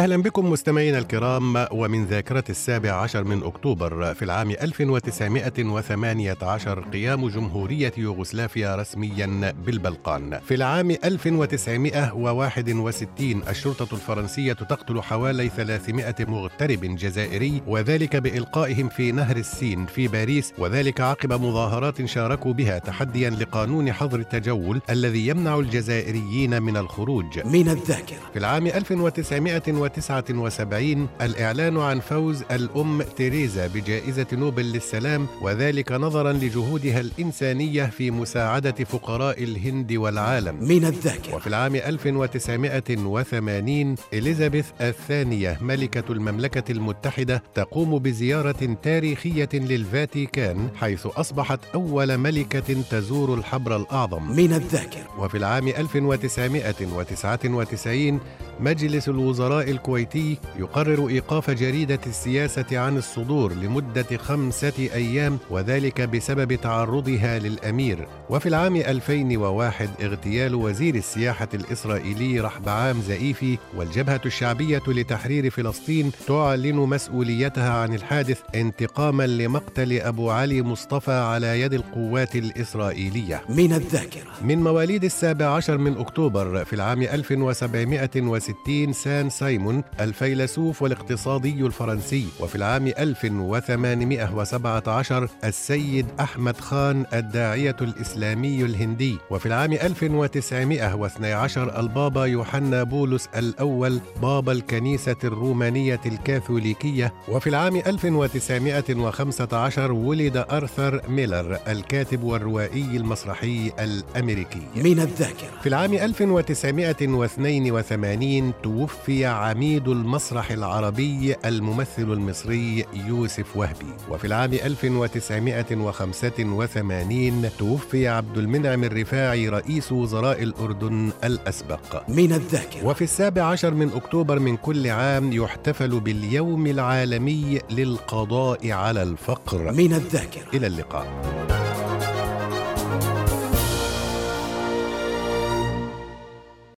أهلا بكم مستمعينا الكرام ومن ذاكرة السابع عشر من أكتوبر في العام 1918 قيام جمهورية يوغوسلافيا رسميا بالبلقان. في العام 1961 الشرطة الفرنسية تقتل حوالي 300 مغترب جزائري وذلك بإلقائهم في نهر السين في باريس وذلك عقب مظاهرات شاركوا بها تحديا لقانون حظر التجول الذي يمنع الجزائريين من الخروج. من الذاكرة. في العام 1900 1979 الإعلان عن فوز الأم تيريزا بجائزة نوبل للسلام وذلك نظرا لجهودها الإنسانية في مساعدة فقراء الهند والعالم. من الذاكرة. وفي العام 1980 إليزابيث الثانية ملكة المملكة المتحدة تقوم بزيارة تاريخية للفاتيكان حيث أصبحت أول ملكة تزور الحبر الأعظم. من الذاكرة. وفي العام 1999 مجلس الوزراء الكويتي يقرر إيقاف جريدة السياسة عن الصدور لمدة خمسة أيام وذلك بسبب تعرضها للأمير. وفي العام 2001 اغتيال وزير السياحة الإسرائيلي رحبعام زئيفي والجبهة الشعبية لتحرير فلسطين تعلن مسؤوليتها عن الحادث انتقاما لمقتل أبو علي مصطفى على يد القوات الإسرائيلية. من الذاكرة. من مواليد السابع عشر من أكتوبر في العام 1760 سان سايمون الفيلسوف والاقتصادي الفرنسي وفي العام 1817 السيد أحمد خان الداعية الإسلامي الهندي وفي العام 1912 البابا يوحنا بولس الأول بابا الكنيسة الرومانية الكاثوليكية وفي العام 1915 ولد أرثر ميلر الكاتب والروائي المسرحي الأمريكي. من الذاكرة. في العام 1982 توفي عميد المسرح العربي الممثل المصري يوسف وهبي. وفي العام 1985 توفي عبد المنعم الرفاعي رئيس وزراء الأردن الأسبق. من الذاكرة. وفي السابع عشر من أكتوبر من كل عام يحتفل باليوم العالمي للقضاء على الفقر. من الذاكرة. إلى اللقاء.